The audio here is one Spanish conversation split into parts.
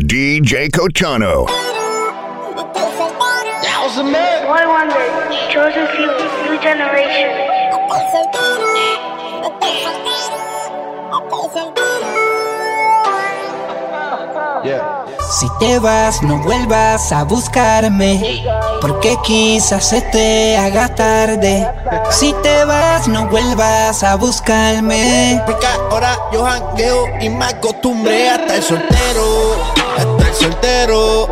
DJ Cotano. One wonder, chosen few, new generation. Si te vas, no vuelvas a buscarme. Porque quizás se te haga tarde. Si te vas, no vuelvas a buscarme. Porque ahora yo jangueo y me acostumbré a estar soltero, soltero.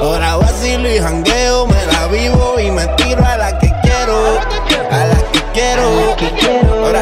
Ahora vacilo y jangueo, me la vivo y me tiro a la que quiero, a la que quiero. Ahora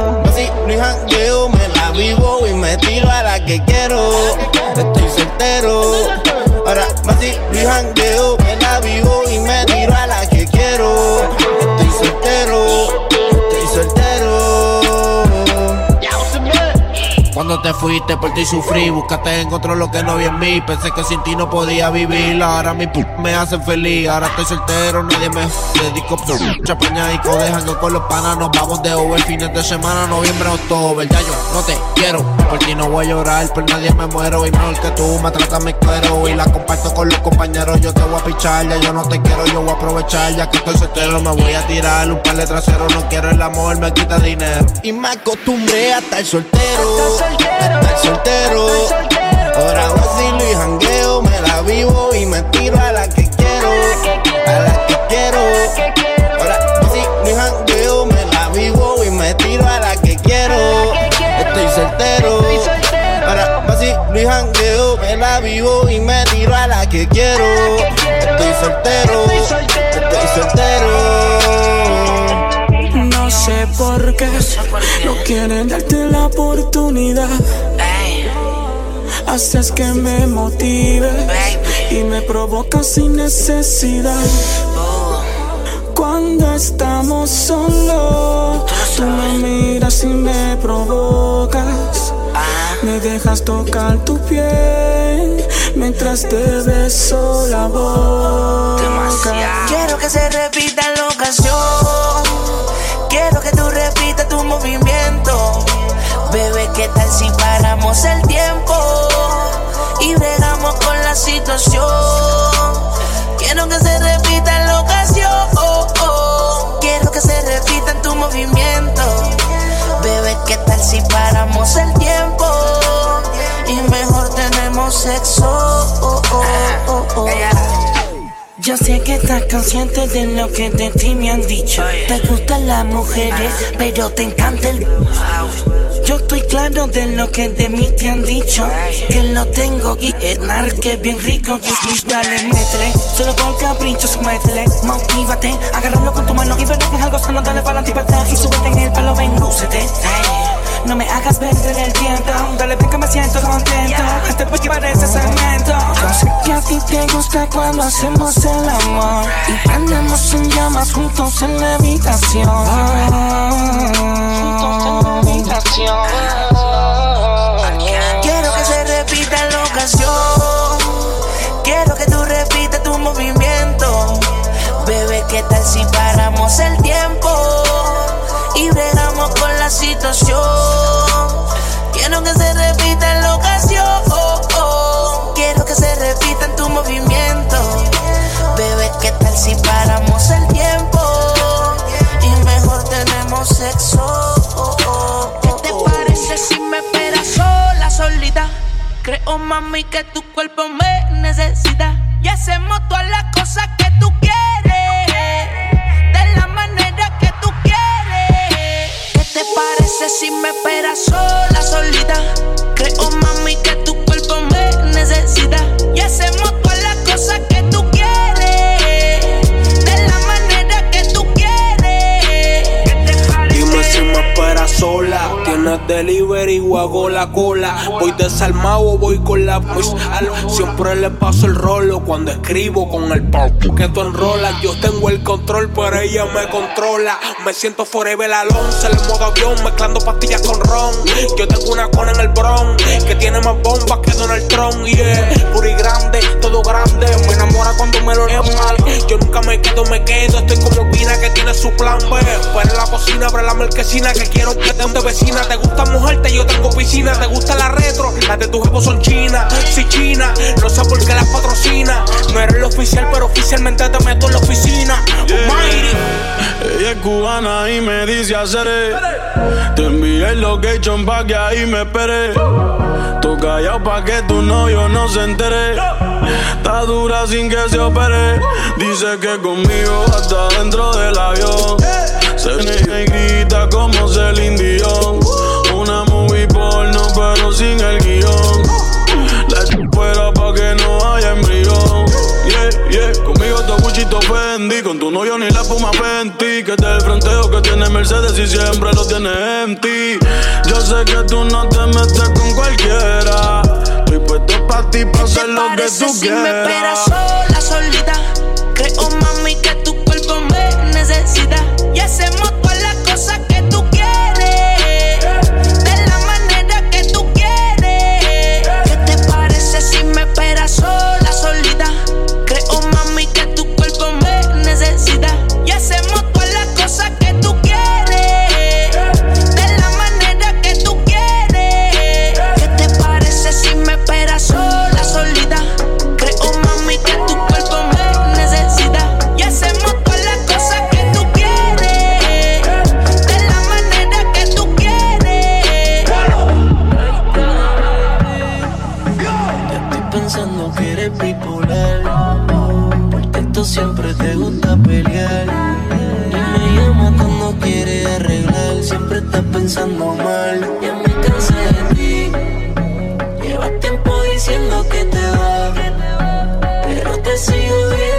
fuiste por ti sufrí, búscate encontró lo que no vi en mí. Pensé que sin ti no podía vivir. Ahora mi p me hace feliz. Ahora estoy soltero, nadie me dedico chapañadico, dejando con los panas. Nos vamos de over fines de semana, noviembre, octubre. Ya yo no te quiero, por ti no voy a llorar, por nadie me muero. Y mejor que tú me tratas mi cuero y la comparto con los compañeros. Yo te voy a pichar, ya yo no te quiero, yo voy a aprovechar. Ya que estoy soltero, me voy a tirar un par de traseros. No quiero el amor, me quita dinero. Y me acostumbré a estar soltero, estar soltero. Ahora vacilo y jangueo, me la vivo y me tiro a la que quiero, a la que quiero. Ahora vacilo y jangueo, me la vivo y me tiro a la que quiero. Estoy soltero. Ahora vacilo y jangueo, me la vivo y me tiro a la que quiero. Estoy soltero, estoy soltero. No quieren darte la oportunidad. Haces que me motive y me provoca sin necesidad. Cuando estamos solos, tú me miras y me provocas. Me dejas tocar tu piel mientras te beso la boca. El tiempo? Y bregamos con la situación. Quiero que se repita la ocasión. Quiero que se repita en tu movimiento. Bebé, ¿qué tal si paramos el tiempo? Y mejor tenemos sexo. Yo sé que estás consciente de lo que de ti me han dicho. Te gustan las mujeres, pero te encanta el. Yo estoy claro de lo que de mí te han dicho. Que lo tengo y enar que bien rico. Y dale, métele. Solo por caprichos, métele. Motívate, agárralo con tu mano y verás que es algo sano. Dale para la y súbete en el palo, ven, lúcete. No me hagas perder el tiempo. Dale, ven que me siento contento. Este porque parece cemento. Te gusta cuando hacemos el amor. Y prendemos en llamas juntos en la habitación. Quiero que se repita la ocasión. Quiero que tú repitas tu movimiento. Bebé, ¿qué tal si paramos el tiempo? Y bregamos con la situación. Quiero que se repita la ocasión. Se repita en tu movimiento. Bebé, ¿qué tal si paramos el tiempo? Y mejor tenemos sexo. ¿Qué te parece si me esperas sola, solita? Creo, mami, que tu cuerpo me necesita. Y hacemos todas las cosas que tú quieres. De la manera que tú quieres. ¿Qué te parece si me esperas sola, solita? Creo, mami, que delivery o hago la cola. Voy desarmado voy con la al- Siempre le paso el rolo cuando escribo con el pop. Que tú enrolas, yo tengo el control, pero ella me controla. Me siento forever al 11, el modo avión, mezclando pastillas con ron. Yo tengo una cona en el bron, que tiene más bombas que Donald Trump. Yeah, puri grande, todo grande. Me enamora cuando dímelo normal. Yo nunca me quedo, me quedo. Estoy como Pina que tiene su plan B. En la cocina, abre la marquesina que quiero que te de vecina. Te gusta mojarte, yo tengo piscina. Te gusta la retro, las de tu jefe son chinas. Si china, no sé por qué las patrocina. No eres el oficial, pero oficialmente te meto en la oficina. Ella es cubana y me dice hacer. Te envié el location pa' que ahí me espere. Tú callado pa' que tu novio no se entere. Está dura sin que se opere. Dice que conmigo hasta dentro del avión. Se y grita como Celine Dion. Sin el guion. La fuera pa' que no haya embrión. Yeah, yeah, conmigo te buchito Fendi. Con tu novio ni la fuma Fenty. Que te el fronteo que tiene Mercedes y siempre lo tiene en ti. Yo sé que tú no te metes con cualquiera. Estoy puesto pa' ti, pa' hacer lo que tú si quieras. me esperas sola, solita. Creo, mami, que tu cuerpo me necesita. Bipolar. Por texto siempre te gusta pelear. Y me llama cuando quieres arreglar. Siempre estás pensando mal. Ya me cansé de ti. Llevas tiempo diciendo que te vas. Pero te sigo viendo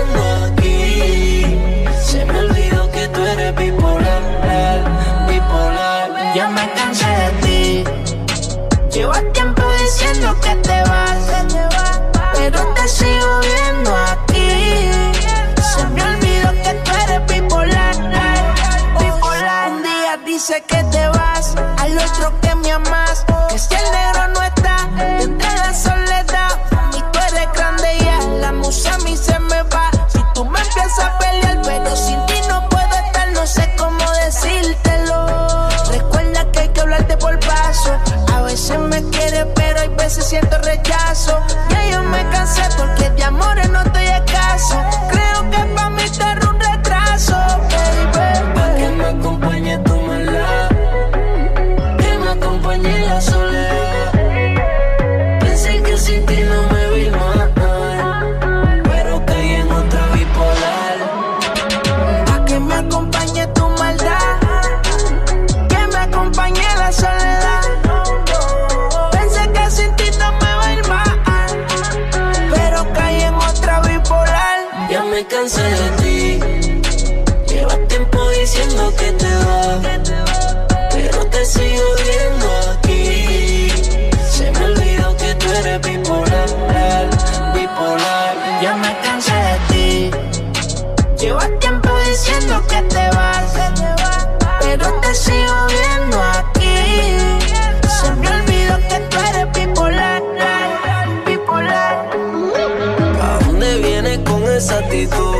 esa actitud?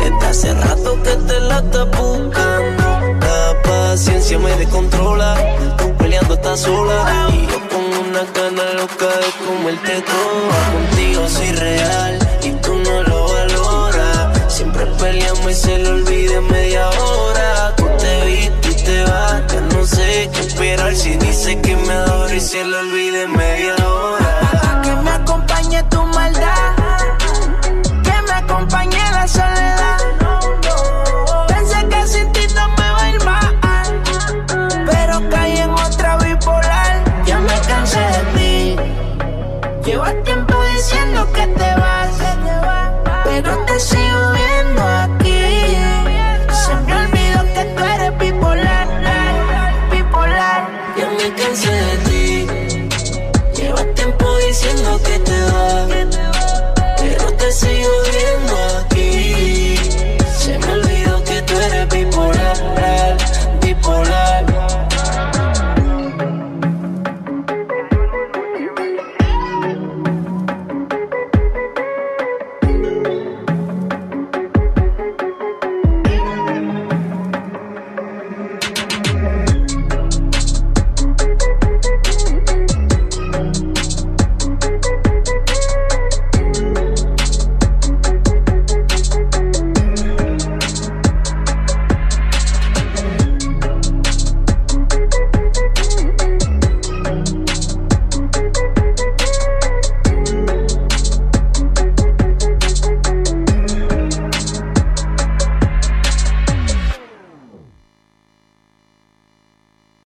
Desde hace rato que te la estás buscando. La paciencia me descontrola. Tú peleando estás sola. Y yo con una gana loca de comerte toda. Contigo soy real y tú no lo valoras. Siempre peleamos y se lo olvida media hora. Tú te viste y te vas. Ya no sé qué esperar si dice que me adora y se lo olvida